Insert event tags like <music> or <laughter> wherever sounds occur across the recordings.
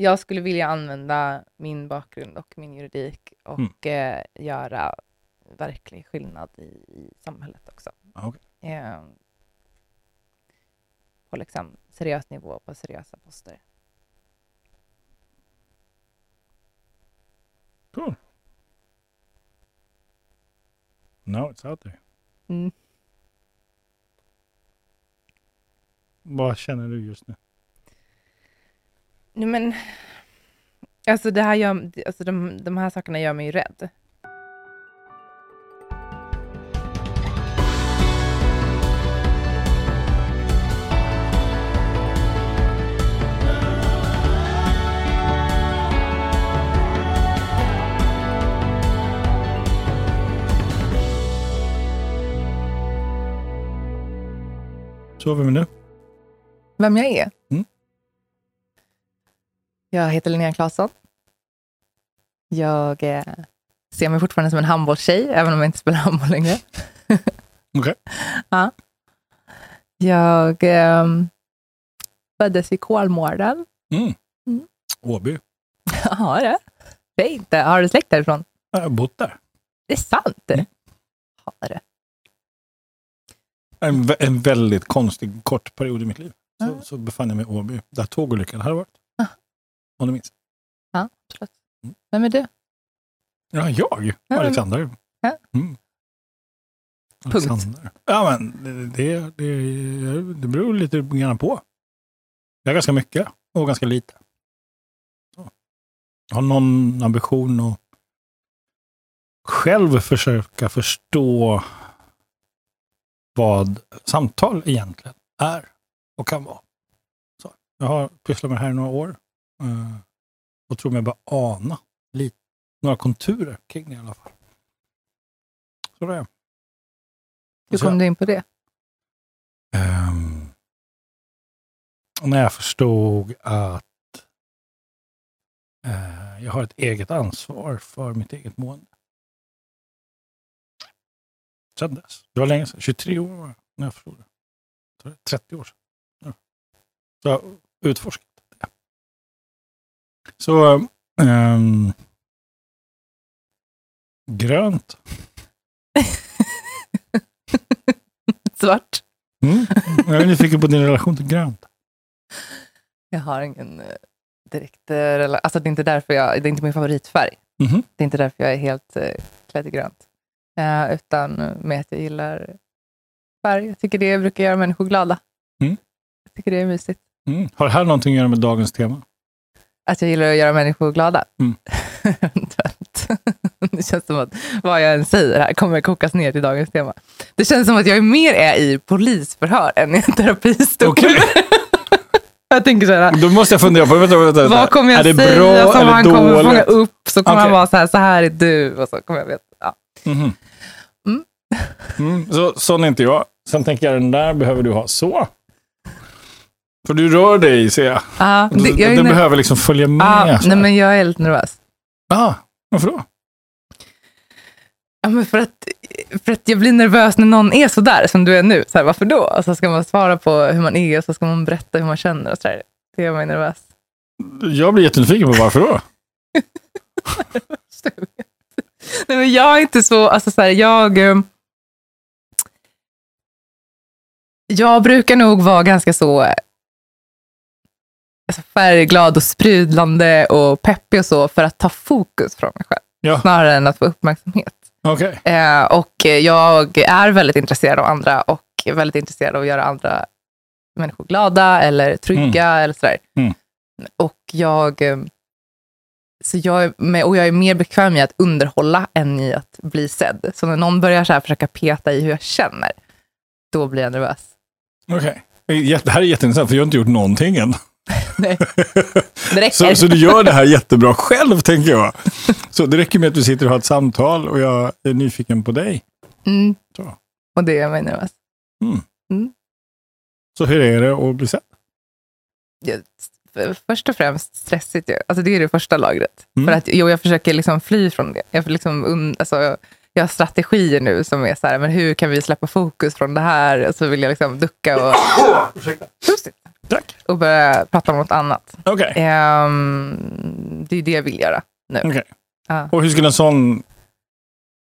Jag skulle vilja använda min bakgrund och min juridik och eh, göra verklig skillnad i, i samhället också. Ja, okej. Eh, på liksom seriös nivå, på seriösa poster. Cool. Now it's out there. Mm. Vad känner du just nu? Nej, men, alltså det här gör, alltså de, de här sakerna gör mig ju rädd. Sover vi nu? Vem jag är? Mm. Jag heter Linnea Claesson. Jag eh, ser mig fortfarande som en handbollstjej, även om jag inte spelar handboll längre. <laughs> Okej. ja. Jag eh, föddes i Kolmården. Mm. Mm. Åby. <laughs> Ja, det. Fint. Har du släkt därifrån? Jag har bott där. Det är sant. Mm. Har det. En, en väldigt konstig kort period i mitt liv. Så, Ja. så befann jag mig i Åby, där tågolyckan hade varit. Om du minns. Ja, absolut. Mm. Vem är du? Ja, jag? Ja, Alexander. Ja. Mm. Punkt. Alexander. Ja, men det, det, det, beror lite grann på. Jag har ganska mycket och ganska lite. Så. Jag har någon ambition att själv försöka förstå vad samtal egentligen är och kan vara. Så. Jag har pysslat med det här i några år eh, och tror mig bara ana lite, några konturer kring det i alla fall. Så det är. Hur kom du in på det? Ehm, när jag förstod att eh, jag har ett eget ansvar för mitt eget mående. Sedan dess. Det var länge sedan. 23 år var jag när jag förstod det. Så det är 30 år sedan. Ja. Så jag det. Så ehm, grönt. <laughs> Svart? Mm. Jag är nyfiken på din relation till grönt. Jag har ingen eh, direkt... eh, rela- Alltså det är inte därför jag... Det är inte min favoritfärg. Mhm. Det är inte därför jag är helt eh, klädd i grönt. Eh, utan med att jag gillar färg. Jag tycker det brukar göra människor glada. Mm. Jag tycker det är mysigt. Mm. Har det här någonting att göra med dagens tema? Att jag gillar att göra människor glada. Mm. <laughs> <laughs> Det känns som att vad jag än säger här kommer kokas ner till dagens tema. Det känns som att jag är mer är i polisförhör än i en terapistol. Okej. <laughs> jag tänker så här, Då måste jag fundera på, vänta, vänta, vänta. vad kommer jag är säga bra som han dåligt? kommer fånga upp? Så kommer han Okej. vara så här, så här är du. Och så kommer jag veta. Ja. Mhm. Mm. Mm, så, sån är inte jag. Sen tänker jag, den där behöver du ha så. För du rör dig, ser jag. Ah, det, jag ner- behöver liksom följa med. ah, så nej, men jag är lite nervös. ah, varför då? Ja, men för, att, för att jag blir nervös när någon är så där som du är nu. Så här, varför då? Och så ska man svara på hur man är och så ska man berätta hur man känner. Och så där. Det gör mig nervös. Jag blir jättenyfiken på varför då. <laughs> <laughs> Nej, men jag är inte så... Alltså, så här, jag, eh, jag brukar nog vara ganska så alltså, färgglad och sprudlande och peppig och så för att ta fokus från mig själv. Ja, Snarare än att få uppmärksamhet. okej. Eh, och jag är väldigt intresserad av andra och väldigt intresserad av att göra andra människor glada eller trygga eller sådär. Mm. Och jag, eh, så jag, är med, och jag är mer bekväm i att underhålla än i att bli sedd. Så när någon börjar så här försöka peta i hur jag känner, då blir jag nervös. okej. Jätte- Det här är jätteintressant, för jag har inte gjort någonting än. <laughs> Nej. Det räcker. så, så du gör det här jättebra själv, tänker jag. Så det räcker med att du sitter och har ett samtal och jag är nyfiken på dig. Mm. Så. Och det gör mig nervös. Så hur är det att bli sedd? F- Först och främst stressigt ju. Alltså det är det första lagret. Mm. För att jo, jag försöker liksom fly från det. Jag, liksom alltså, jag, har strategier nu som är så här, men hur kan vi släppa fokus från det här? Och så vill jag liksom ducka och... <coughs> Det. Tack. och börja prata om något annat. Okej. Ehm, det är det jag vill göra nu. Okej. Ja. Och hur skulle en sån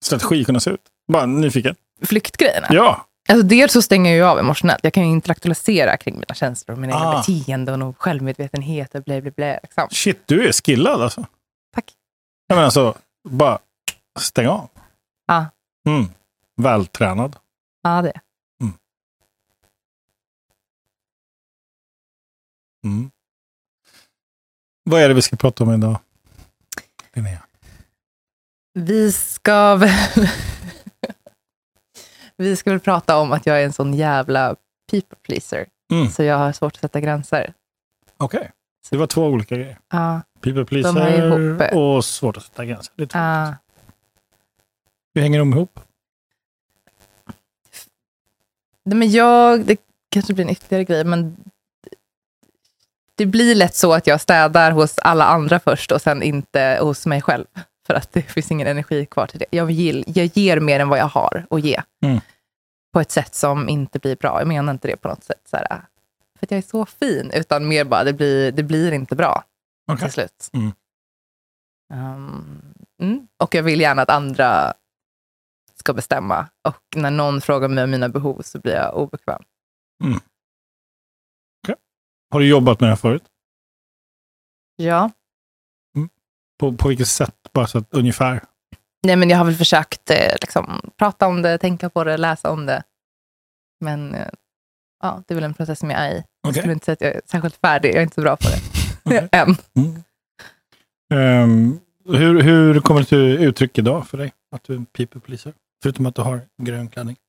strategi kunna se ut? Bara nyfiken. Flyktgrejerna. Ja. Alltså dels så stänger jag ju av emotionellt. Jag kan ju intellektualisera kring mina känslor, mina egna Ah. beteenden och självmedvetenhet och bla bla bla. Liksom. Shit, du är skillad alltså. Tack. Jag menar alltså, bara stäng av. Ja. Mm. Vältränad. Ja, det. Mm. Vad är det vi ska prata om idag? Linnea? Vi ska väl... <laughs> Vi ska väl prata om att jag är en sån jävla people pleaser. Mm. Så jag har svårt att sätta gränser. Okej. Det var två olika grejer. Ja, People pleaser och svårt att sätta gränser. Det ja. Hur hänger de ihop? Nej, men jag, det kanske blir en ytterligare grej, men det blir lätt så att jag städar hos alla andra först och sen inte hos mig själv. <laughs> För att det finns ingen energi kvar till det. Jag, vill, jag ger mer än vad jag har att ge. Mm. På ett sätt som inte blir bra. Jag menar inte det på något sätt så här, för att jag är så fin, utan mer bara det blir, det blir inte bra Okej. till slut. Mm. Um, mm. Och jag vill gärna att andra ska bestämma. Och när någon frågar mig om mina behov så blir jag obekväm. Har du jobbat med det här förut? Ja. På, på vilket sätt? Bara så att ungefär. Nej, men jag har väl försökt eh, liksom, prata om det, tänka på det, läsa om det. Men eh, ja, det är väl en process som jag är i. Jag skulle inte säga att jag är särskilt färdig. Jag är inte så bra på det <laughs> än. Mm. Ehm, hur, hur kommer det till uttryck idag för dig? Att du är en people pleaser? Förutom att du har grön klänning. <laughs>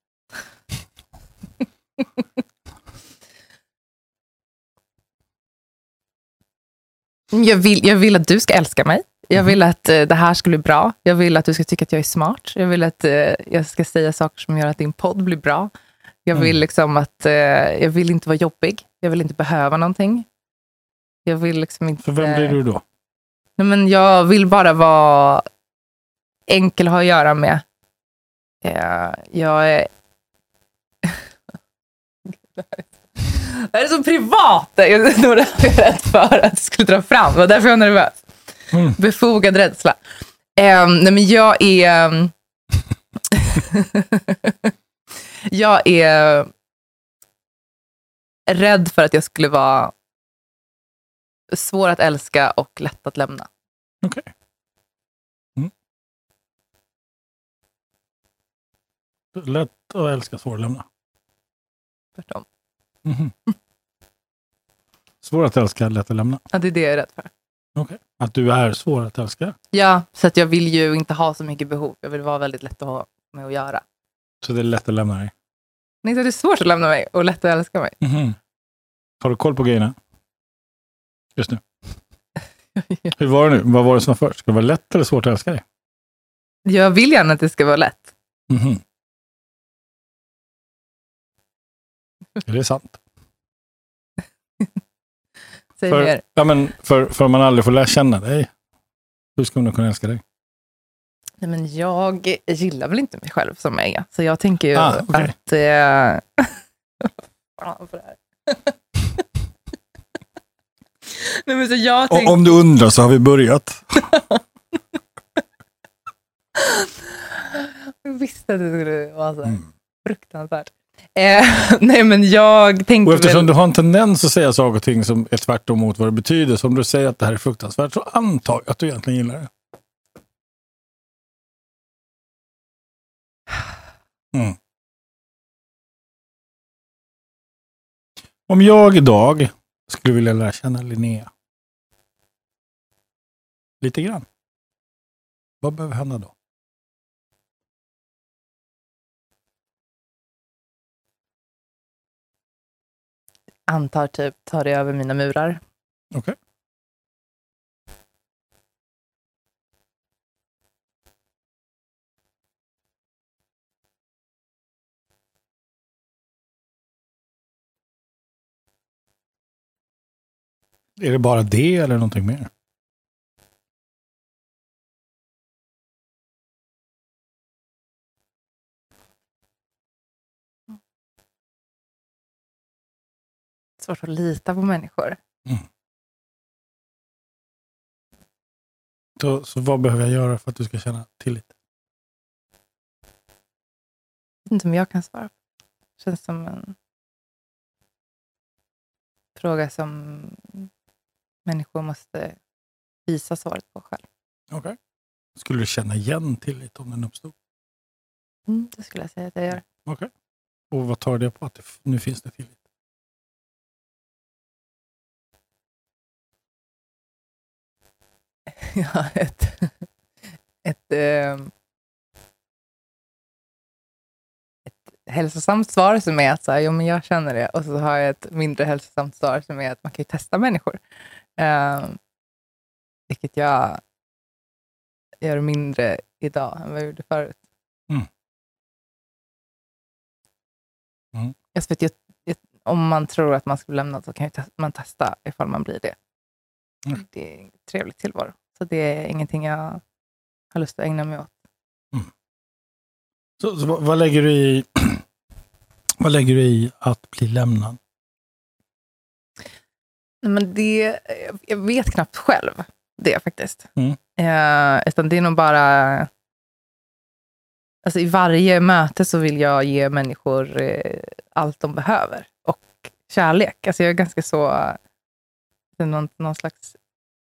Jag vill, jag vill att du ska älska mig. Jag Mhm. vill att eh, det här ska bli bra. Jag vill att du ska tycka att jag är smart. Jag vill att eh, jag ska säga saker som gör att din podd blir bra. Jag vill Mm. liksom att, eh, jag vill inte vara jobbig. Jag vill inte behöva någonting. Jag vill liksom inte... För vem blir du då? Nej, men jag vill bara vara enkel att ha att göra med. Jag är... <laughs> Det här är privat! Det var det jag var rädd för att det skulle dra fram. Det var därför jag var nervös. Mm. Befogad rädsla. Um, nej, men jag är... ehm, <laughs> jag är rädd för att jag skulle vara svår att älska och lätt att lämna. Okej. Mm. Lätt att älska, svår att lämna. Tvärtom. Mhm. <laughs> Svår att älska, lätt att lämna. Ja, det är det jag är rädd för. Okej. Att du är svår att älska. Ja, så att jag vill ju inte ha så mycket behov. Jag vill vara väldigt lätt att ha med att göra. Så det är lätt att lämna dig. Nej, så det är svårt att lämna mig och lätt att älska mig. Mhm. Har du koll på grejerna? Just nu. <laughs> Hur var det nu? Vad var det som var först? Ska det vara lätt eller svårt att älska dig? Jag vill gärna att det ska vara lätt. Mhm. Är det sant? <laughs> Säg För, mer. ja, men för, för om man aldrig får lära känna dig, hur ska man kunna älska dig? Nej, men jag gillar väl inte mig själv som jag är. Så jag tänker ju Ah, okej. <laughs> att... Eh... Fan för det här. <laughs> Nej, men så jag tänker... om du undrar så har vi börjat. Jag visste att det skulle vara så Mm. fruktansvärt. Eh, <laughs> nej, men jag tänkte Och eftersom väl... du har en tendens att säga saker och ting som är tvärtom mot vad det betyder, så om du säger att det här är fruktansvärt, så antar jag att du egentligen gillar det. Mm. Om jag idag skulle vilja lära känna Linnea lite grann, vad behöver hända då? Antar typ tar det över mina murar. Okej. Är det bara det eller någonting mer? Svårt att lita på människor. Så, så vad behöver jag göra för att du ska känna tillit? inte om jag kan svara på. känns som en fråga som människor måste visa svaret på själv. Okay. Skulle du känna igen tillit om den uppstod? Mm, det skulle jag säga att jag gör. Okay. Och vad tar det på att det, nu finns det tillit? <laughs> ja, ett, ett, eh, ett hälsosamt svar som är att så här, jo, men jag känner det och så har jag ett mindre hälsosamt svar som är att man kan ju testa människor. Eh, vilket jag gör mindre idag än vad jag gjorde förut. Mm. Mm. Jag vet, jag, jag, om man tror att man ska bli lämnad så kan man testa ifall man blir det. Mm. Det är en trevlig tillvaro. Så det är ingenting jag har lust att ägna mig åt. Mm. Så, så vad, vad, lägger du i <clears throat> vad lägger du i att bli lämnad? Men det, jag vet knappt själv det faktiskt. Mm. Eh, utan det är nog bara... Alltså I varje möte så vill jag ge människor eh, allt de behöver. Och kärlek. Alltså jag är ganska så... Någon, någon slags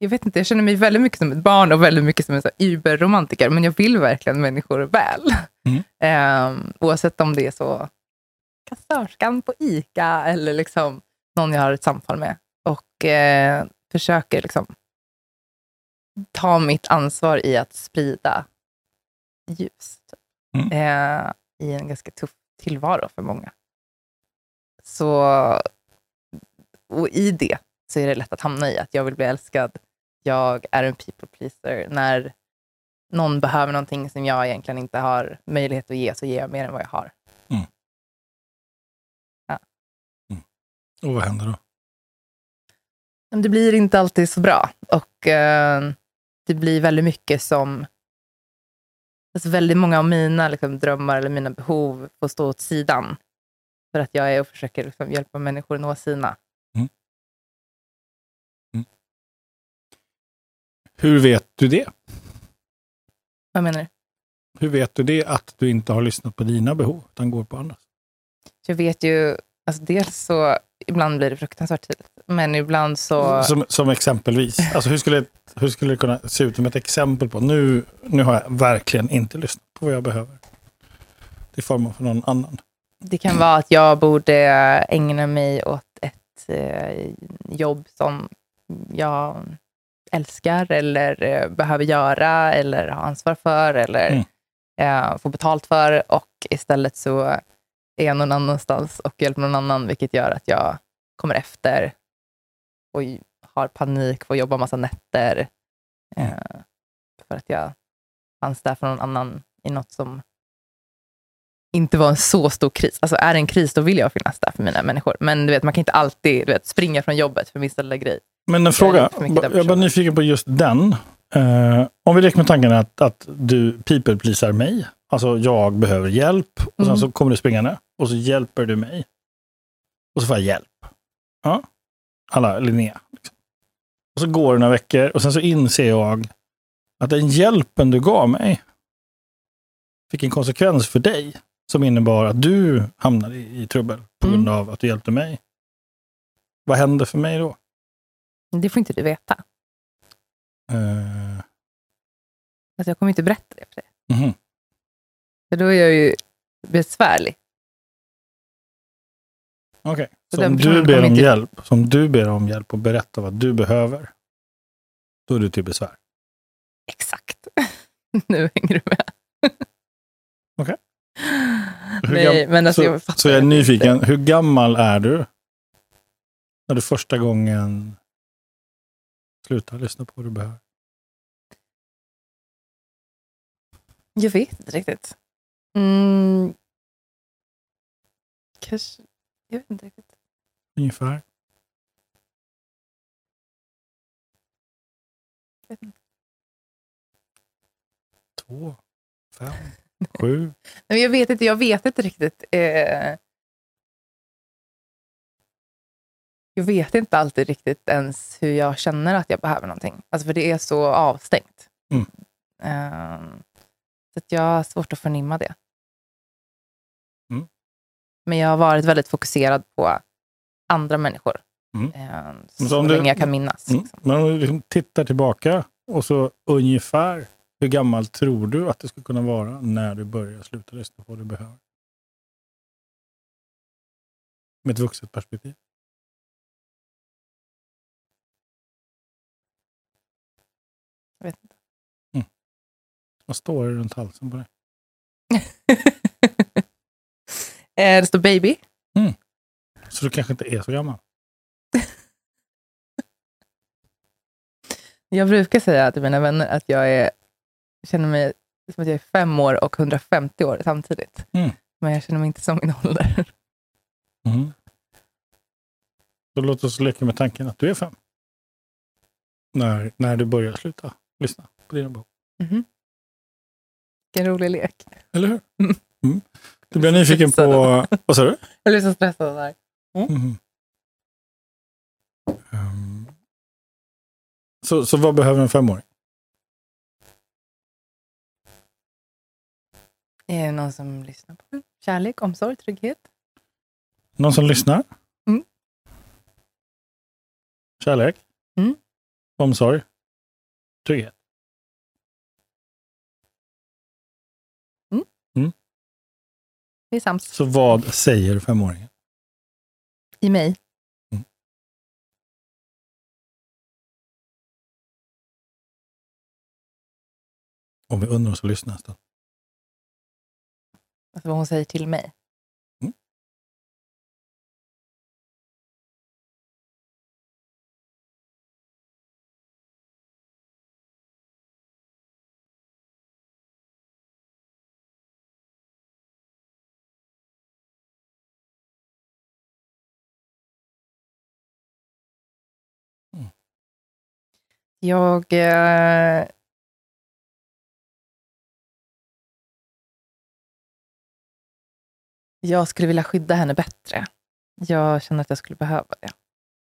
jag vet inte, jag känner mig väldigt mycket som ett barn och väldigt mycket som en überromantiker, men jag vill verkligen människor väl. Mm. <laughs> Eh, oavsett om det är så kassörskan på ICA eller liksom någon jag har ett samtal med. Och eh, försöker liksom ta mitt ansvar i att sprida ljus. Typ. Mm. Eh, I en ganska tuff tillvaro för många. Så, och i det så är det lätt att hamna i att jag vill bli älskad. Jag är en people pleaser. När någon behöver någonting som jag egentligen inte har möjlighet att ge, så ger jag mer än vad jag har. Mm. Ja. Mm. Och vad händer då? Det blir inte alltid så bra. Och eh, det blir väldigt mycket som... Alltså väldigt många av mina liksom, drömmar eller mina behov får stå åt sidan. För att jag är och försöker liksom, hjälpa människor att nå sina. Hur vet du det? Vad menar du? Hur vet du det att du inte har lyssnat på dina behov, utan går på andras? Jag vet ju, alltså dels så, ibland blir det fruktansvärt tydligt, men ibland så... Som, som exempelvis, alltså hur, skulle, hur skulle det kunna se ut som ett exempel på, nu, nu har jag verkligen inte lyssnat på vad jag behöver. Till förmån för någon annan. Det kan vara att jag borde ägna mig åt ett eh, jobb som jag älskar eller eh, behöver göra eller ha ansvar för eller Mm. eh, få betalt för. Och istället så är jag någon annanstans och hjälper någon annan, vilket gör att jag kommer efter och har panik, får jobba massa nätter Mm. eh, för att jag fanns där för någon annan i något som inte var en så stor kris. Alltså är det en kris, då vill jag finnas där för mina människor. Men du vet, man kan inte alltid du vet, springa från jobbet för minsta lilla grej. Men en fråga, den jag bara personen. nyfiken på just den. Eh, om vi leker med tanken att, att du people pleasar mig, alltså jag behöver hjälp, och sen Mm. så kommer du springande och så hjälper du mig. Och så får jag hjälp. Ja. Alla Linnea. Liksom. Och så går det några veckor och sen så inser jag att den hjälpen du gav mig fick en konsekvens för dig som innebar att du hamnade i, i trubbel på Mm. grund av att du hjälpte mig. Vad händer för mig då? Det får inte du veta. Eh, Alltså, jag kommer inte berätta det för dig. mhm. För då är jag ju besvärlig. Okej, Så så om du ber om inte- hjälp, som du ber om hjälp och berättar vad du behöver, då är du till besvär. Exakt. <laughs> nu hänger du med. Okej. Hur Nej, men alltså, så, jag så jag är nyfiken, hur gammal är du? När du första gången slutar lyssna på vad du behöver? Jag vet inte riktigt. Mm. Kanske, jag vet inte riktigt. Ungefär. Två, fem, <laughs> sju. Nej, jag vet inte, jag vet inte riktigt. Eh, jag vet inte alltid riktigt ens hur jag känner att jag behöver någonting. Alltså för det är så avstängt. Mm. Ehm, så att jag har svårt att förnimma det. Mm. Men jag har varit väldigt fokuserad på andra människor. Mm. Ehm, Så så om du- länge jag kan minnas. Mm. Liksom. Men om du liksom tittar tillbaka och så ungefär hur gammal tror du att det skulle kunna vara när du börjar sluta lyssna på vad du behöver? Med ett vuxet perspektiv. Jag vet inte. Vad står det runt halsen på dig? <laughs> Eh, det står baby. Så du kanske inte är så gammal. <laughs> Jag brukar säga till mina vänner att jag är, känner mig som att jag är fem år och 150 år samtidigt. Mm. Men jag känner mig inte som min ålder. Mm. Så låt oss leka med tanken att du är fem. När, när du börjar sluta lyssna på dina behov. Mhm. Vilken rolig lek. Eller hur? <laughs> Mm. Mm. Du blir nyfiken på... Vad sa du? Jag blir så stressad där. Mhm. Ehm. så, så vad behöver en femåring? Är det någon som lyssnar på mig? Kärlek, omsorg, trygghet? Någon som lyssnar? Mm. Kärlek? Mm. Omsorg? Trygghet? Det är sams. Så vad säger femåringen? I mig. Om vi undrar oss att lyssna en stund. Alltså vad hon säger till mig. Jag... Eh, jag skulle vilja skydda henne bättre. Jag känner att jag skulle behöva det.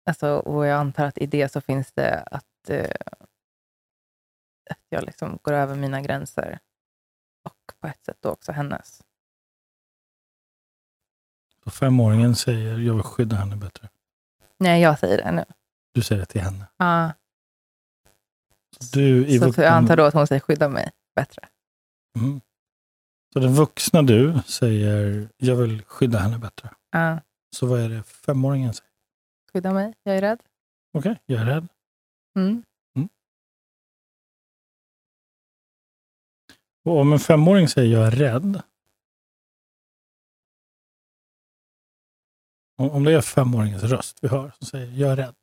Alltså, och jag antar att i det så finns det att, eh, att jag liksom går över mina gränser. Och på ett sätt då också hennes. Så femåringen säger jag vill skydda henne bättre. Nej, jag säger det nu. Du säger det till henne. Ah, Du i så vuxen- jag antar då att hon säger skydda mig bättre. Mm. Så den vuxna du säger jag vill skydda henne bättre. Ah, Så vad är det femåringen säger? skydda mig, jag är rädd. Okej, jag är rädd. Mm. Och om en femåring säger jag är rädd. Om, om det är femåringens röst vi hör som säger jag är rädd.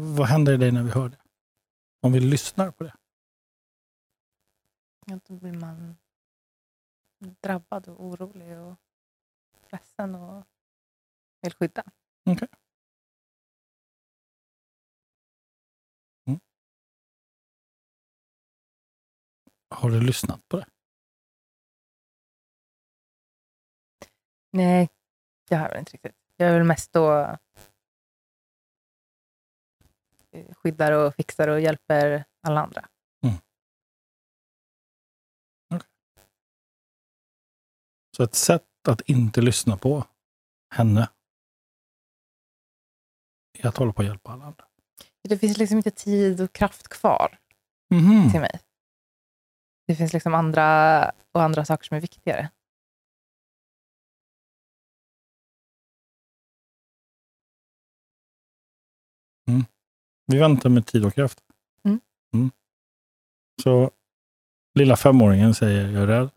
Vad händer i dig när vi hör det? Om vi lyssnar på det? Ja, då blir man drabbad och orolig och ledsen och vill skydda. Har du lyssnat på det? Nej, jag har väl inte riktigt. Jag är väl mest då skyddar och fixar och hjälper alla andra. Så ett sätt att inte lyssna på henne är att hålla på att hjälpa alla andra. Det finns liksom inte tid och kraft kvar Mhm. till mig. Det finns liksom andra och andra saker som är viktigare. Vi väntar med tid och kraft. Mm. Mm. Så lilla femåringen säger jag är rädd.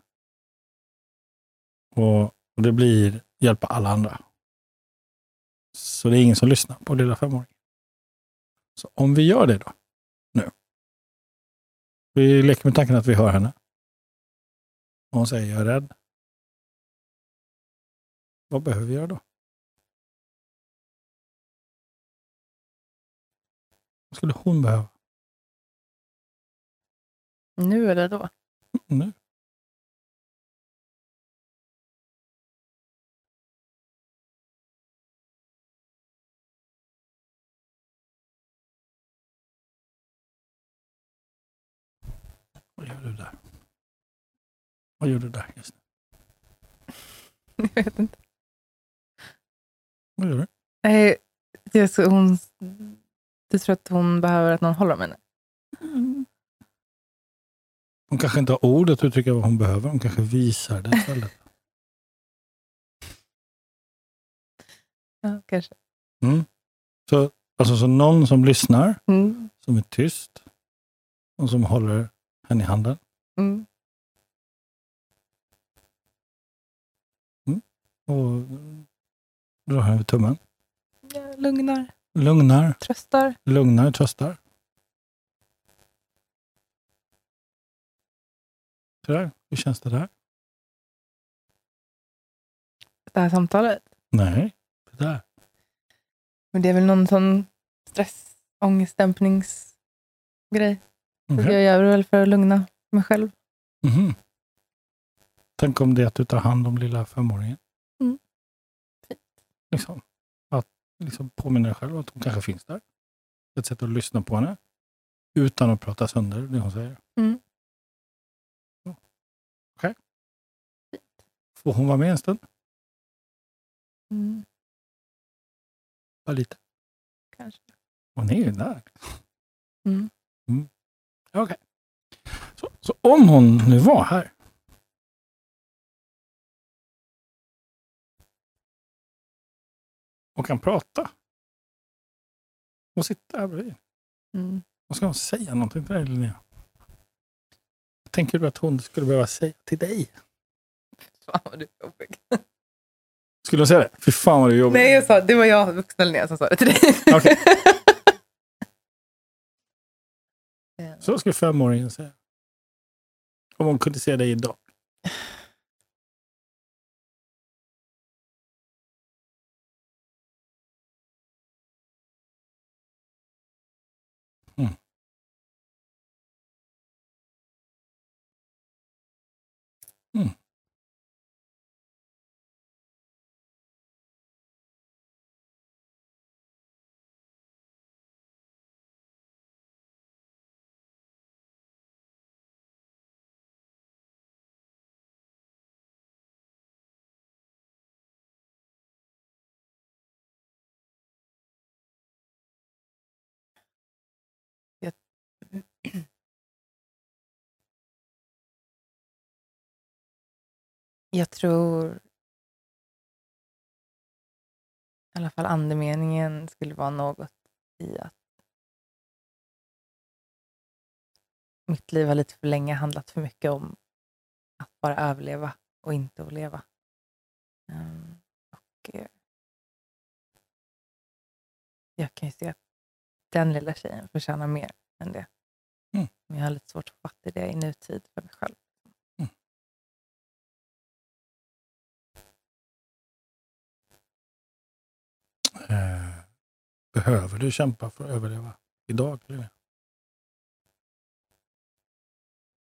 Och, det blir hjälpa alla andra. Så det är ingen som lyssnar på lilla femåringen. Så om vi gör det då, nu. Vi leker med tanken att vi hör henne. Och hon säger jag är rädd. Vad behöver vi göra då? Vad skulle hon behöva? Nu eller då? Mm, nu. Vad gör du där? Vad gör du där just nu? <laughs> Jag vet inte. Vad gör du? Nej, det hon du tror att hon behöver att någon håller om henne? Hon kanske inte har ord att uttrycka vad hon behöver. Hon kanske visar det istället. <laughs> Ja, kanske. Mm. Så, alltså, så någon som lyssnar, Mm. som är tyst och som håller henne i handen. Mm. och drar henne över tummen. Ja, lugnar, Lugnar, tröstar. lugnar, tröstar. Sådär, hur känns det där? Det här samtalet. Nej, det där. Men det är väl någon sån stress, ångestdämpningsgrej. Okej. Jag gör det väl för att lugna mig själv. Mhm. Tänk om det är att du tar hand om lilla femåringen. Mm. Fint. Liksom. Liksom påminna dig själv att hon kanske finns där. Ett sätt att lyssna på henne. Utan att prata sönder det hon säger. Mm. Okej. Får hon vara med en stund? Mm, Bara lite. kanske. Hon är ju där. Mm. Mm. Okej. Så, så om hon nu var här. Och kan prata. Och sitta här bredvid. Mm. Vad ska hon säga någonting till dig Linnea? Tänker du att hon skulle behöva säga till dig? Fan vad du är jobbig. Skulle hon säga det? Fy fan vad du är jobbig. Nej, jag sa, det var jag, vuxna Linnea, som sa det till dig. Eh, <laughs> Så skulle femåringen säga. Om hon kunde se dig idag. Jag tror i alla fall andemeningen skulle vara något i att mitt liv har lite för länge handlat för mycket om att bara överleva och inte att leva. Ehm, och, eh, jag kan ju se att den lilla tjejen förtjänar mer än det. Mm. Men jag har lite svårt att fatta det i nutid för mig själv. Behöver du kämpa för att överleva idag?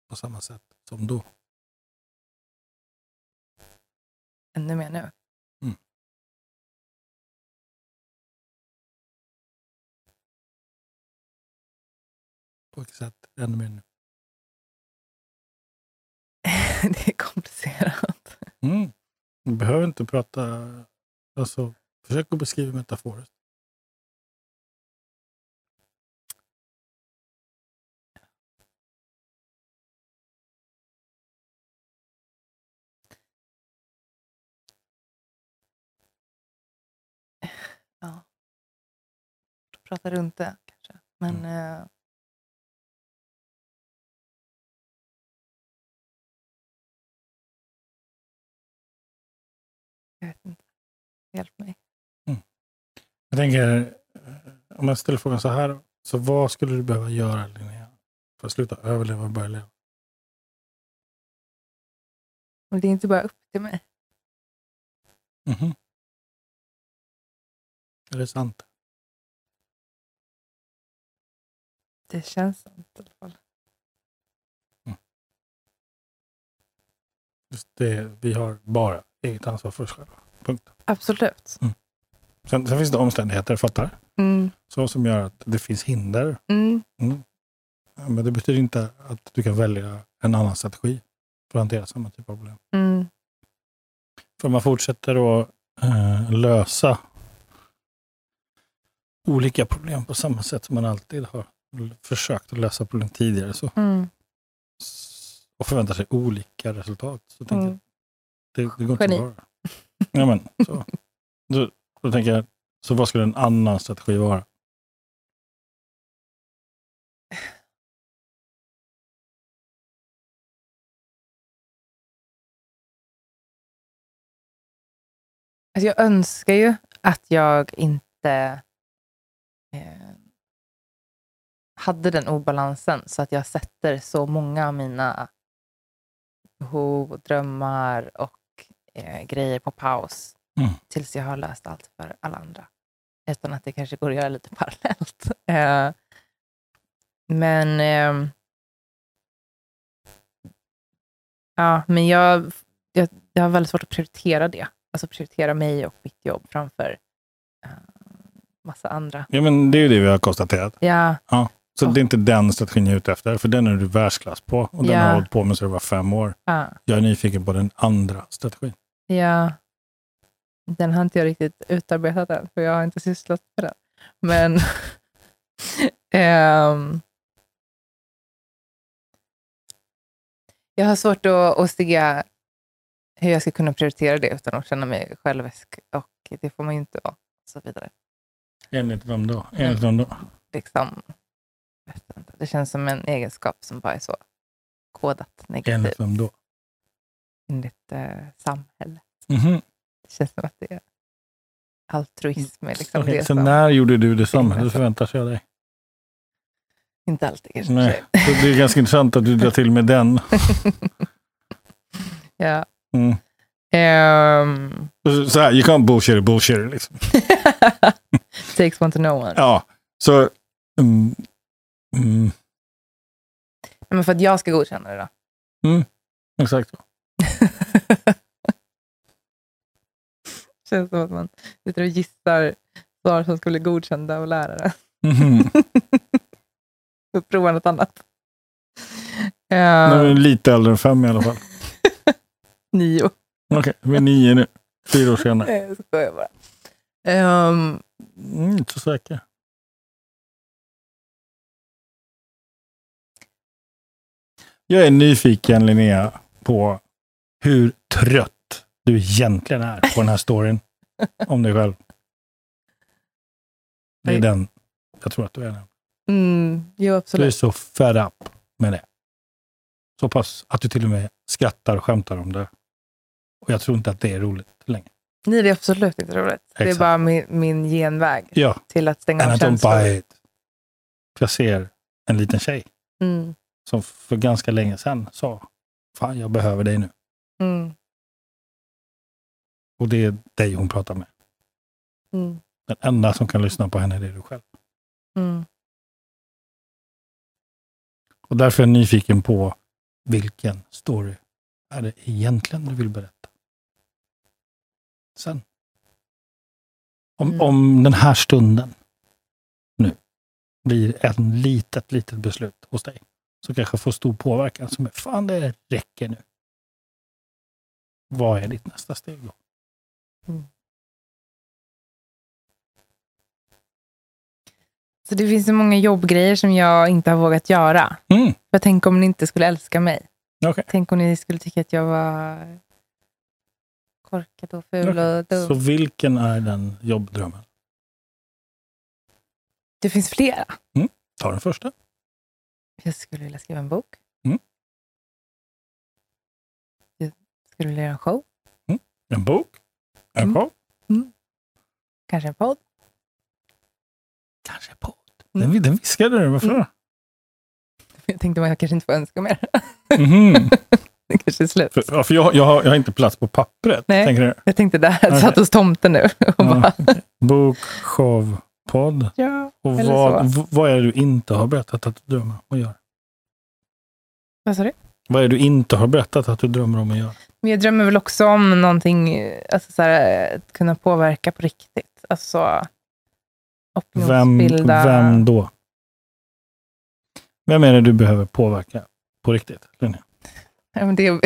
På samma sätt som då? Ännu mer nu. På vilket sätt ännu mer nu? <laughs> det är komplicerat. Mm. Du behöver inte prata... Alltså, försök att beskriva metaforiskt. Prata runt det kanske. Men eh, jag vet inte. Hjälp mig. Jag tänker, eh, om jag ställer frågan så här. Så vad skulle du behöva göra Linnea? För att sluta överleva och börja leva? Och det är inte bara upp till mig. Mhm. Är det sant? Det känns sant i alla fall. Just det, vi har bara eget ansvar för oss själva. Punkt. Absolut. Sen, sen finns det omständigheter, fattar? Mm. Så som gör att det finns hinder. Mm. Mm. Ja, Men det betyder inte att du kan välja en annan strategi för att hantera samma typ av problem. Mm. För man fortsätter att eh, lösa olika problem på samma sätt som man alltid har försökt att lösa problem tidigare. Så, Mm. och förväntar sig olika resultat. Så tänker Mm. jag, det, det går inte Geni. att vara. Ja, men, så. <laughs> Då, då tänker jag, så vad skulle en annan strategi vara? Alltså jag önskar ju att jag inte eh, hade den obalansen så att jag sätter så många av mina behov och drömmar och eh, grejer på paus Mm. tills jag har löst allt för alla andra. Utan att det kanske går att göra lite <laughs> parallellt. Eh, men ehm, ja, men jag, jag, jag har väldigt svårt att prioritera det. Alltså prioritera mig och mitt jobb framför eh, massa andra. Ja, men det är ju det vi har konstaterat. Ja, Så Ja. det är inte den strategin jag är ute efter, för den är du världsklass på. Och den Ja. har hållit på med så det var fem år. ja, Jag är nyfiken på den andra strategin. ja. Den har inte jag riktigt utarbetat än, för jag har inte sysslat med den. Men <laughs> ehm, jag har svårt att, att se hur jag ska kunna prioritera det utan att känna mig självisk. Och det får man ju inte vara. Och så vidare. Enligt vem då? Enligt vem då? Liksom, inte. Det känns som en egenskap som bara är så kodat negativt Enligt vem då? enligt eh, samhället. Mhm. Det känns som att det är altruism. är Liksom Okej, det så som, när gjorde du det samhället förväntar sig av dig? Inte alltid kanske. Nej. Så det är ganska intressant att du drar till med den. <laughs> ja. Mm. Ehm, Så här, you can't bullshit, bullshit. Liksom. <laughs> takes one to know one. Ja, så... Mm, mm, Men för att jag ska godkänna det då? exakt. <laughs> känns som att man sitter och gissar svar som ska bli godkända av lärare. Mhm. <laughs> Får prova något annat. Nu är Uh, vi lite äldre än fem i alla fall. <laughs> nio. Okej, vi är nio nu. Fyra år senare. Nej, jag skojar bara. Ehm, Mm, inte så säker. Jag är nyfiken, Linnea, på hur trött du egentligen är på den här storyn <laughs> om dig själv. Det är den jag tror att du är. Mm, jo, Du är absolut. så fed up med det. Så pass att du till och med skrattar och skämtar om det. Och jag tror inte att det är roligt längre. Nej, det är absolut inte roligt. Det är Exakt. bara min, min genväg Ja, till att stänga and av I don't känslor. buy it. För jag ser en liten tjej Mm, som för ganska länge sedan sa, fan jag behöver dig nu. mm, Och det är dig hon pratar med. mm, Den enda som kan lyssna på henne är du själv. mm. Och därför är jag nyfiken på vilken story är det egentligen du vill berätta? Sen. Om, Mm. om den här stunden nu blir ett litet, litet beslut hos dig som kanske får stor påverkan som är fan det räcker nu. Vad är ditt nästa steg då? Så det finns så många jobbgrejer som jag inte har vågat göra. Mm. För tänk om ni inte skulle älska mig. Okej. Tänk om ni skulle tycka att jag var korkad och ful Okej. och dum. Så vilken är den jobbdrömmen? Det finns flera. Ta den första. Jag skulle vilja skriva en bok. Mm. Jag skulle vilja göra en show. En bok? En Mm. show? Kanske en podd. Kanske podd. Mm. Den, den viskade du, varför? Mm. <laughs> Jag tänkte att jag kanske inte får önska mer. Mhm. <laughs> det kanske är slut. För, ja, för jag, jag, har, jag har inte plats på pappret. Nej. Tänker du? Jag tänkte där, jag satt hos tomten nu. Och Ja. bara, Bok, show, podd. ja. Och vad, så. vad är det du inte har berättat att du drömmer om att göra? Vad sa du? Vad är det du inte har berättat att du drömmer om att göra? Men jag drömmer väl också om någonting, alltså så här, att kunna påverka på riktigt. Alltså Vem, opinionsbilda. vem då? Vem är det du behöver påverka på riktigt? Linnea? Ja, men det är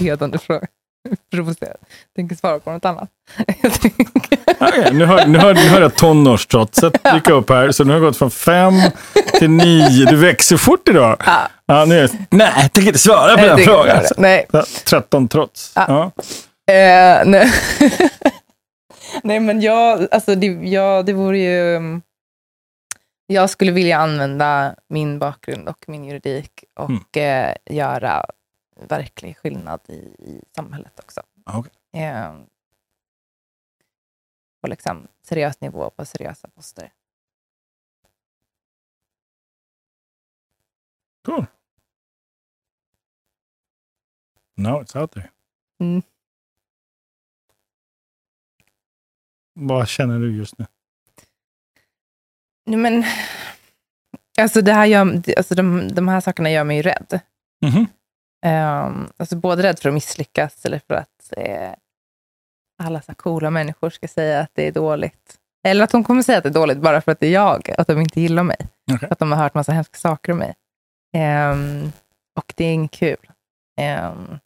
<laughs> ledande fråga. <laughs> Provocerad. Tänker svara på något annat. <laughs> Jag Okej, nu, hör, nu, hör, nu hör jag tonårstrotset dyka upp här. Så nu har jag gått från fem till nio. Du växer fort idag. Ja. Ja, nu jag, nej, jag tänker inte svara på Jag den frågan. Nej. Så, 13 trots. Ja. Ja. Eh, nej. <laughs> nej, men jag, alltså det, jag, det vore ju... mm, Jag skulle vilja använda min bakgrund och min juridik och eh, göra verklig skillnad i, i samhället också. Ja, okej. Eh, på liksom seriös nivå, på seriösa poster. Cool. Now it's out there. Mm. Vad känner du just nu? Nej, Men, alltså det här gör, alltså de, de här sakerna gör mig ju rädd. Mhm. Um, alltså både rädd för att misslyckas eller för att eh, alla så coola människor ska säga att det är dåligt. Eller att de kommer säga att det är dåligt bara för att det är jag, att de inte gillar mig. För att de har hört massa hemska saker om mig. Ehm, och det är inget kul. Ehm,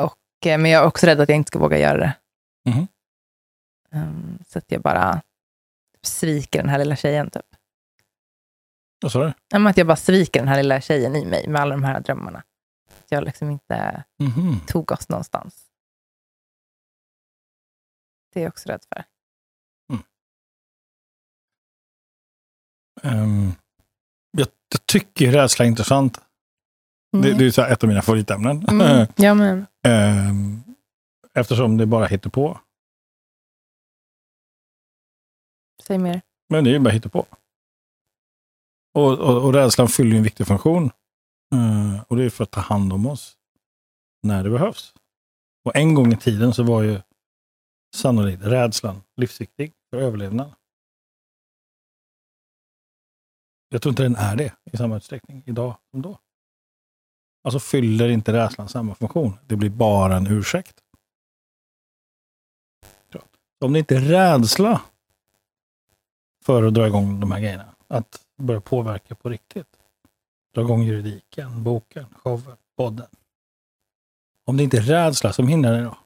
och, eh, men jag är också rädd att jag inte ska våga göra det. Mhm. Ehm, så att jag bara sviker den här lilla tjejen. Typ. Vad sa du? Att jag bara sviker den här lilla tjejen i mig med alla de här drömmarna. Att jag liksom inte Mhm. tog oss någonstans. Det är jag också rädd för. Ehm, jag, jag tycker rädsla är intressant. Det, det är så ett av mina favoritämnen. Mm. <laughs> Ja, men. Ehm, eftersom det bara hittar på. Säg mer. Men det är ju bara hittar på. Och, och, och rädslan fyller ju en viktig funktion. Uh, och det är för att ta hand om oss när det behövs. Och en gång i tiden så var ju sannolikt rädslan livsviktig för överlevnad. Jag tror inte den är det i samma utsträckning idag som då. Alltså fyller inte rädslan samma funktion. Det blir bara en ursäkt. Om det inte är rädsla för att dra igång de här grejerna, att börja påverka på riktigt. Dra igång juridiken, boken, showen, podden. Om det inte är rädsla som hindrar dig då?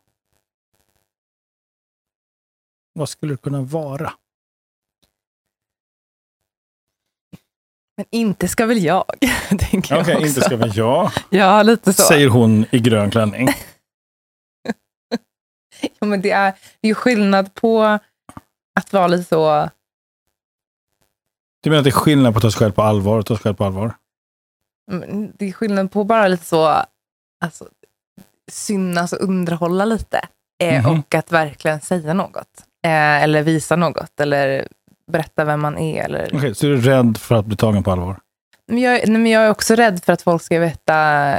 Vad skulle det kunna vara? Men inte ska väl jag, <laughs> tänker Okej, jag också. inte ska väl jag, Ja, lite så. säger hon i grön klänning. <laughs> Ja, men det, är, det är ju skillnad på att vara lite så... Du menar att det är skillnad på att ta sig själv på allvar och ta sig själv på allvar? mm, Det är skillnad på bara lite så... Alltså, synas och underhålla lite. Eh, Mhm. Och att verkligen säga något. Eh, eller visa något. Eller berätta vem man är. Eller... Okej, så du är rädd för att bli tagen på allvar? Men jag, nej, men jag är också rädd för att folk ska veta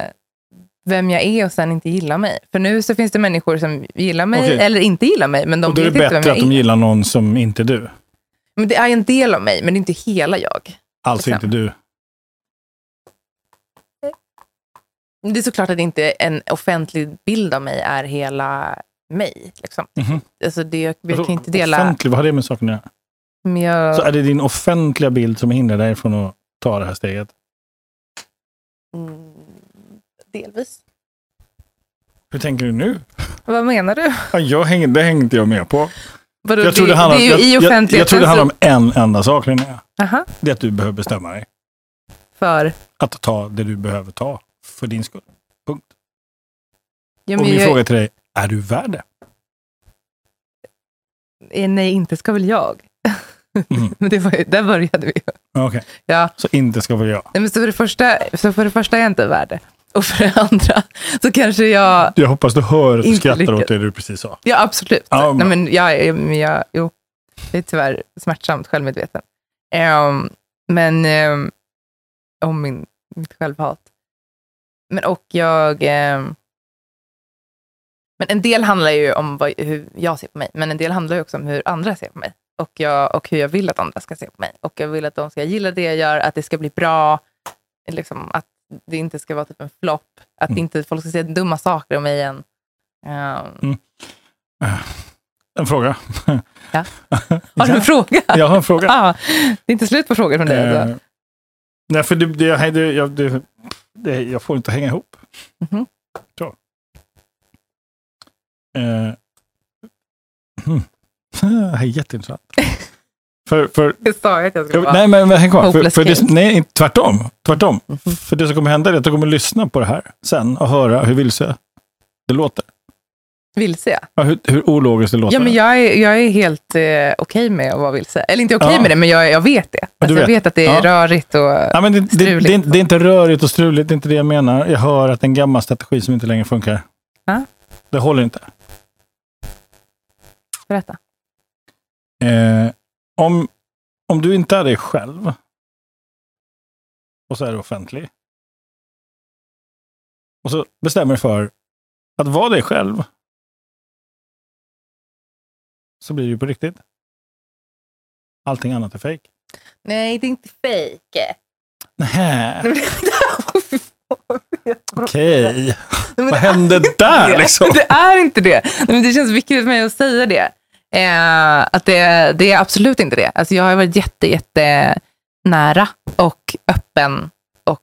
vem jag är och sen inte gilla mig. För nu så finns det människor som gillar mig Okej. eller inte gillar mig, men de och då är vet det inte vem bättre jag att de är. gillar någon som inte är du? Men det är en del av mig, men det är inte hela jag. Alltså Liksom. inte du? Det är såklart att inte en offentlig bild av mig är hela mig. Liksom. Mhm. Alltså det, jag Alltså, kan inte dela... Offentlig, vad har det med saken att göra? Jag, Så är det din offentliga bild som hindrar dig från att ta det här steget? mm, delvis. Hur tänker du nu? Vad menar du? Ja, jag hänger, det hänger inte jag med på. Vadå, Jag tror det, handlar, det är ju jag, i jag, offentligheten. jag tror det handlar om så- en enda sak, Linnea. Aha, Det är att du behöver bestämma dig. för... Att ta det du behöver ta för din skull. Punkt. Ja, Och min jag, fråga till dig, är du värd det? eh, nej, inte ska väl jag. Mm. <laughs> men det var, ju- där började vi. Okej, Ja. så inte ska väl jag. Nej, men så, för det första, så för det första är jag inte värd det. Och för det andra så kanske jag... Jag hoppas du hör att du skrattar åt det du precis sa. Ja, absolut. Ja, Nej, men- jag, men jag, jo, jag är tyvärr smärtsamt självmedveten. Ehm, men um, om min, mitt självhat. Men och jag... ehm, men en del handlar ju om vad, hur jag ser på mig, men en del handlar ju också om hur andra ser på mig. Och, jag, och hur jag vill att andra ska se på mig. Och jag vill att de ska gilla det jag gör, att det ska bli bra. Liksom, att det inte ska vara typ en flopp. Att Mm. inte folk ska säga dumma saker om mig igen. Ehm, En fråga. Ja. <laughs> Har du en fråga? Jag har en fråga. Ah, det är inte slut på frågor från dig. Eh, Alltså. Nej, för det, det, det, jag, det, det, jag får inte hänga ihop. Mhm. Så. Eh. Hmm. <laughs> Det här är jätteintressant. <laughs> för, för, Jag sa ju att jag skulle vara... nej, men, häng kvar. För, för det, nej, tvärtom. tvärtom. Mhm. För det som kommer hända är att du kommer lyssna på det här sen och höra hur vilse det låter. Vilse ja. Ja, hur, hur ologiskt det låter. Ja, men jag är, jag är helt eh, okej med att vara vilse. Eller inte okej Ja. med det, men jag, jag vet det. Alltså, du jag vet. vet att det är Ja. rörigt och... Ja, men det, det, det, Struligt. är inte- det är inte rörigt och struligt, det är inte det jag menar. Jag hör att det är en gammal strategi som inte längre funkar. Ja. Det håller inte. Berätta. Eh, om, om du inte är dig själv och så är du offentlig och så bestämmer dig för att vara dig själv så blir det ju på riktigt. Allting annat är fejk. Nej, det är inte fejk. Nähä, Okej. Vad hände där liksom? Det är inte det. Nej, Men det känns viktigt för mig att säga det. Eh, att det, det är absolut inte det. Alltså jag har varit jätte, jätte nära och öppen och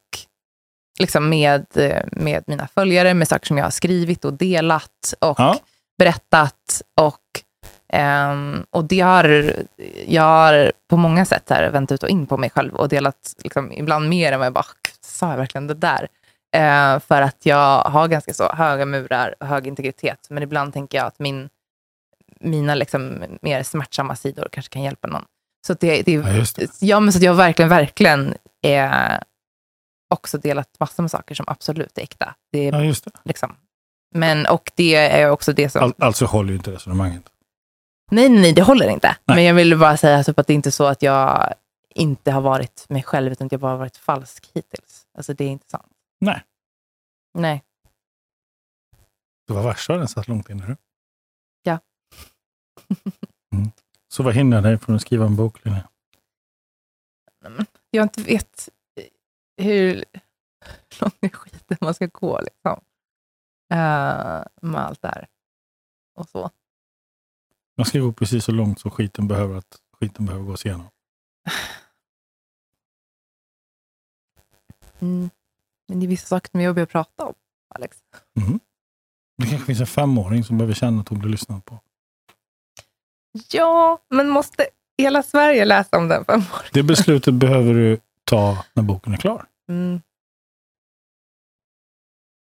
liksom med, eh, med mina följare, med saker som jag har skrivit och delat och Ja. berättat. Och, ehm, och det har, jag har på många sätt här vänt ut och in på mig själv och delat liksom, ibland mer än vad jag bara, sa jag verkligen det där? Eh, för att jag har ganska så höga murar och hög integritet. Men ibland tänker jag att min, mina liksom mer smärtsamma sidor kanske kan hjälpa någon. Så det, det, Ja, det. Ja, men så att jag verkligen, verkligen eh, också delat massor med saker som absolut är äkta. Det är, Ja, just det. liksom. Men, och det är också det som... All, alltså håller ju inte resonemanget. Nej, nej, det håller inte. Nej. Men jag vill bara säga typ att det är inte så att jag inte har varit mig själv, utan att jag bara har varit falsk hittills. Alltså det är inte sant. Nej. Nej. Det var värsta den satt långt inne. Mm. Så vad hindrar dig från att skriva en bok, Linnea? Jag inte vet hur lång i skiten man ska gå liksom. Eh, med allt det här. Och så. Man ska gå precis så långt som skiten behöver att skiten behöver gås igenom. Mm. Men det är vissa saker som är jobbiga att prata om, Alex. Det kanske finns en femåring som behöver känna att hon blir lyssnad på. Ja, men måste hela Sverige läsa om den femåringen? Det beslutet behöver du ta när boken är klar. Mm.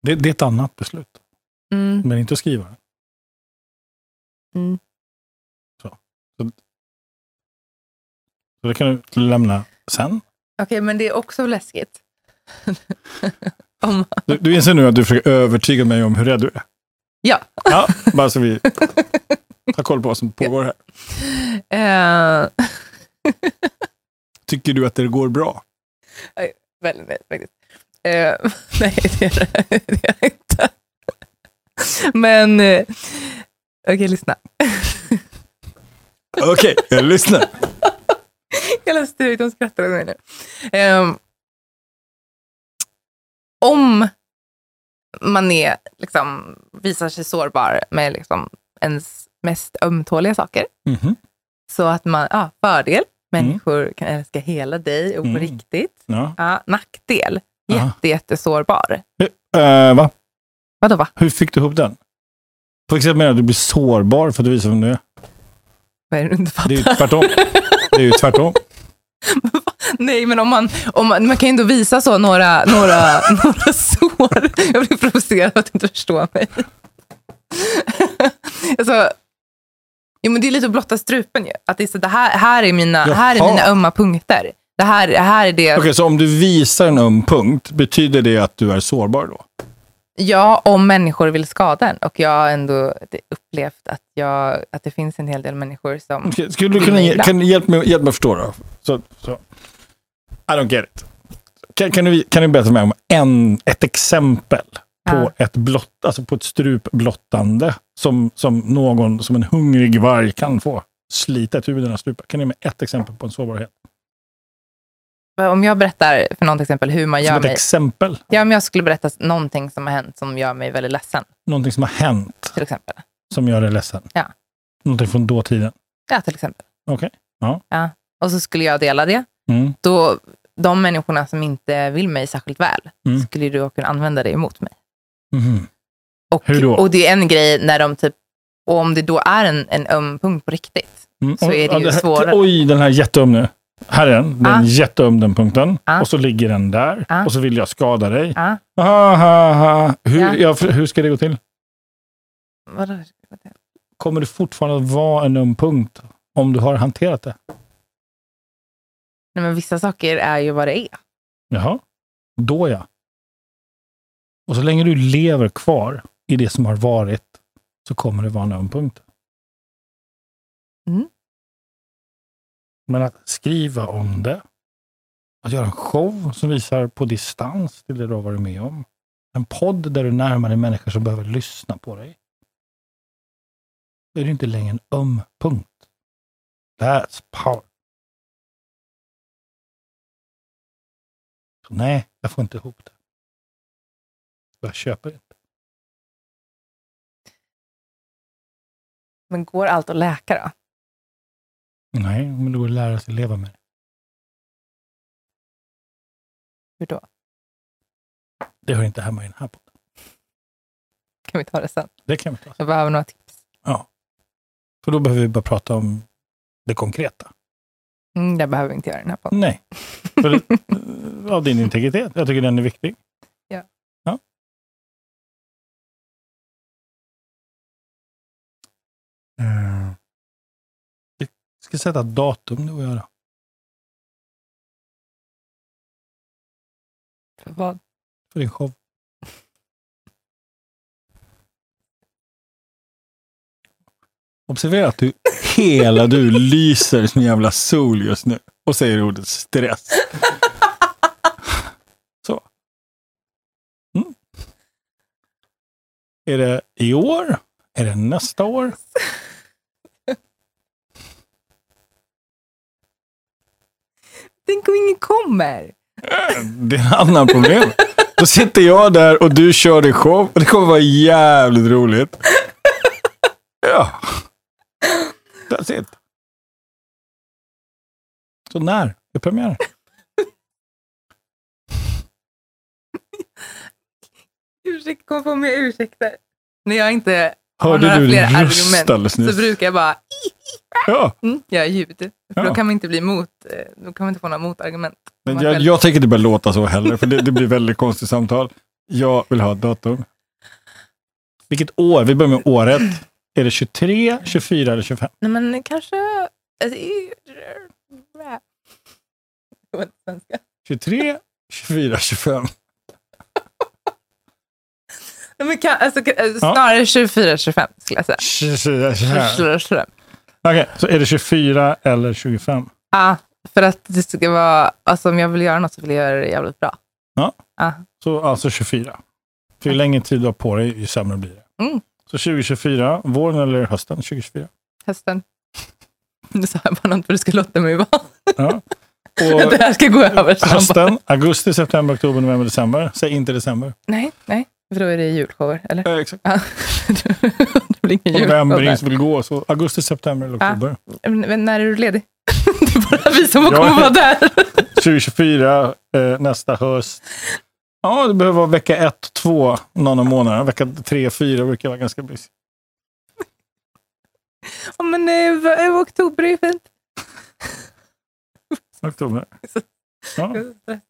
Det, det är ett annat beslut, Mm. men inte att skriva den. Mm. Så det kan du lämna sen. Okej, men det är också läskigt. <laughs> om, Du, du inser nu att du försöker övertyga mig om hur rädd du är. ja. Ja, bara så vi <laughs> har koll på vad som pågår här. Eh, <laughs> Tycker du att det går bra? väldigt nöjd faktiskt. Eh, <laughs> nej, det är <laughs> det inte. Men, eh, okej, lyssna. Okej, jag lyssnar. Hela studion skrattar åt mig nu. Ehm, om man är, liksom, visar sig sårbar med liksom, ens mest ömtåliga saker, Mhm. så att man, ja, fördel, människor kan älska hela dig och på Mm. riktigt. Ja. Ja, nackdel, jätte, jättesårbar. Eh, va? Vadå va? Hur fick du ihop den? På vilket sätt menar du att du blir sårbar för att du visar vem du är? Vad är det du inte fattar? Det är ju tvärtom. Det är ju tvärtom. <laughs> Nej, men om man, om man, man kan ju ändå visa så några, några, <laughs> några sår. Jag blir provocerad av att du inte förstår mig. <laughs> alltså, jo, men det är lite att blotta strupen ju. Att det, är så, det här, här, är mina, här är mina ömma punkter. Det här, här är det. Okej, så om du visar en öm punkt, betyder det att du är sårbar då? Ja, om människor vill skada en. Och jag har ändå upplevt att, jag, att det finns en hel del människor som... Okej, Skulle du kunna kan, du hjälpa mig, hjälp mig att förstå då? Så, så. I don't get it. Kan, kan, du, kan du berätta för mig om en, ett exempel på, Ja. ett blott, alltså på ett strupblottande som, som någon, som en hungrig varg kan få slita ett huvud i strupen? Kan du ge mig ett exempel på en sårbarhet? Om jag berättar för något exempel hur man Som gör ett mig... exempel. Ja, om jag skulle berätta någonting som har hänt som gör mig väldigt ledsen, Någonting som har hänt till exempel. som gör dig ledsen. Ja. Någonting från dåtiden. Ja, till exempel. Okej. Ja. Och så skulle jag dela det. Mm. Då de människorna som inte vill mig särskilt väl Mm. skulle då kunna använda det emot mig. Mhm. Och, Hur då? och det är en grej när de typ, och om det då är en, en öm punkt på riktigt, Mm. Så är det ju här- svårare. Oj, den här är jätteöm nu. Här är den. Den Ah. jätteöm den punkten. Ah. Och så ligger den där. Ah. Och så vill jag skada dig. ja, aha, aha. Hur, Ja. ja, för- hur ska det gå till? vadå? Kommer det fortfarande att vara en öm punkt om du har hanterat det? Nej, men vissa saker är ju vad det är. Jaha, då ja. Och så länge du lever kvar i det som har varit så kommer det vara en öm punkt. Mm. Men att skriva om det, att göra en show som visar på distans till det du har varit med om. En podd där du närmar dig människor som behöver lyssna på dig. Då är det inte längre en öm punkt. That's power. Så nej, jag får inte ihop det. Jag köper inte. Men går allt att läka då? Nej, men det går att lära sig leva med det. Hur då? Det hör inte hemma i den här podden. Kan vi ta det sen? Det kan vi ta. Jag behöver några tips. För då behöver vi bara prata om det konkreta. Mm, det behöver vi inte göra i den här podden. Nej. För <laughs> av din integritet. Jag tycker den är viktig. Eh, Vi ska sätta datum nu och göra. För vad? För din show. Observera att du hela du lyser som en jävla sol just nu och säger ordet stress. Så. Mm. Är det i år? Är det nästa år? Tänk om ingen kommer. Det är ett annat problem. Då sitter jag där och du kör din show och det kommer vara jävligt roligt. Ja. That's it. Så när är premiären? Ursäkt, kom på mer ursäkter. När jag inte har Hörde några du fler din röst argument alldeles så brukar jag bara Ja, mm, göra ljud. För Ja. då kan man inte bli mot, eh, då kan man inte få några motargument. men jag, jag tänker inte börja låta så heller, för det, det blir väldigt konstigt samtal. Jag vill ha ett datum. Vilket år? Vi börjar med året. Är det 23, 24 eller 25? Nej men kanske... Alltså, i- Det var inte svenska. 23, 24, 25. Nej, men kan, alltså, alltså, snarare 24-25 skulle jag säga. 24, 25. 24. Okej, så är det 24 eller 25? Ja, för att det ska vara... Alltså om jag vill göra något så vill jag göra det jävligt bra. Ja. Ja. Så alltså 24. För ju längre tid du har på dig, ju sämre blir det. Mm. Så 2024, våren eller hösten 2024? Hösten. <laughs> Nu sa jag bara något för du ska låta mig vara. Ja. <laughs> Att det Och här ska gå över hösten, augusti, september, oktober, november, december. Säg inte december. Nej, nej. För då är det julshower, eller? Eh, exakt. Ja. <laughs> blir ingen julshow rings där. vill gå. Så augusti, september eller Ja. oktober. Men, men när är du ledig? <laughs> det är bara vi som Jag kommer är- vara där. <laughs> 2024, eh, nästa höst. Ja, det behöver vara vecka 1, 2 någon av månaderna. Vecka 3, 4 brukar vara ganska busy. Ja, men eh, oktober är ju fint. Oktober. Ja, <laughs> Jag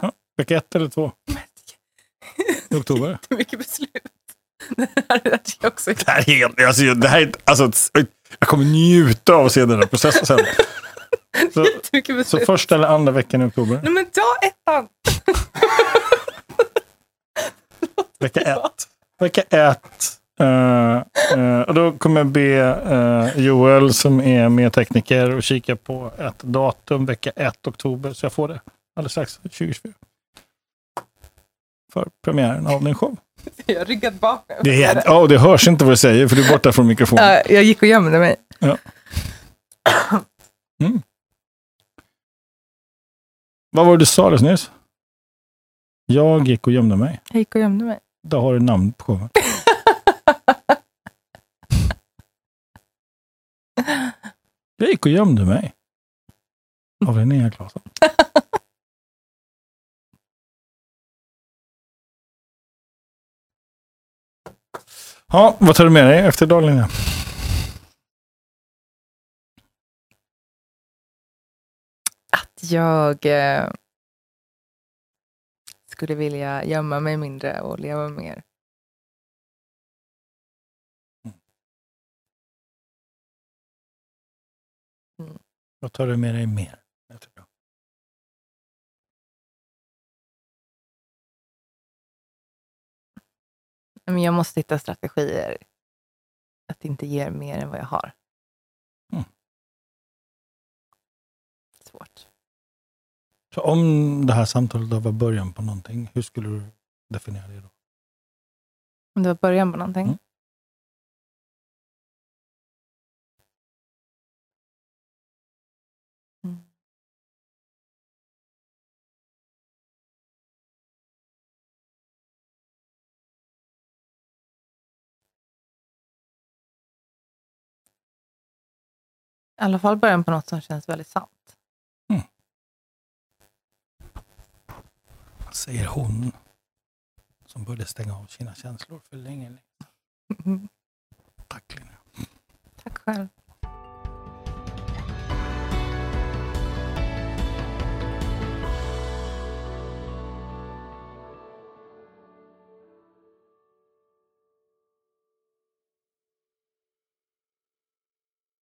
bara. vecka 1 eller 2 i oktober. Det är mycket beslut. Det här är jag också. Det här är helt... Alltså, det här är, alltså, jag kommer njuta av att se den här processen sen. <laughs> Så, så första eller andra veckan i oktober. Nej men ta ettan. <laughs> Vecka 1. Vecka 1. och då kommer jag be eh, Joel som är med tekniker och kika på ett datum vecka 1 oktober. Så jag får det alldeles strax 2024. För premiären av din show. Jag ryggat bak. mig. Det, är, ja, det hörs inte vad du säger för du är borta från mikrofonen. Ja, jag gick och gömde mig. <clears throat> Vad var det du sa alldeles nyss? Jag gick och gömde mig. Jag gick och gömde mig. Där har du namn på showen. <laughs> Jag gick och gömde mig. Av Linnea Claesson. <laughs> Ja, vad tar du med dig efter idag Linnea? Att jag eh, skulle vilja gömma mig mindre och leva mer. Vad tar du med dig mer? Men jag måste hitta strategier att inte ge mer än vad jag har. Mm. Svårt. Så om det här samtalet var början på någonting, hur skulle du definiera det då? Om det var början på någonting. Mm. I alla fall början på något som känns väldigt sant. Vad säger hon som började stänga av sina känslor för länge? länge. <laughs> Tack Linnea. Tack själv.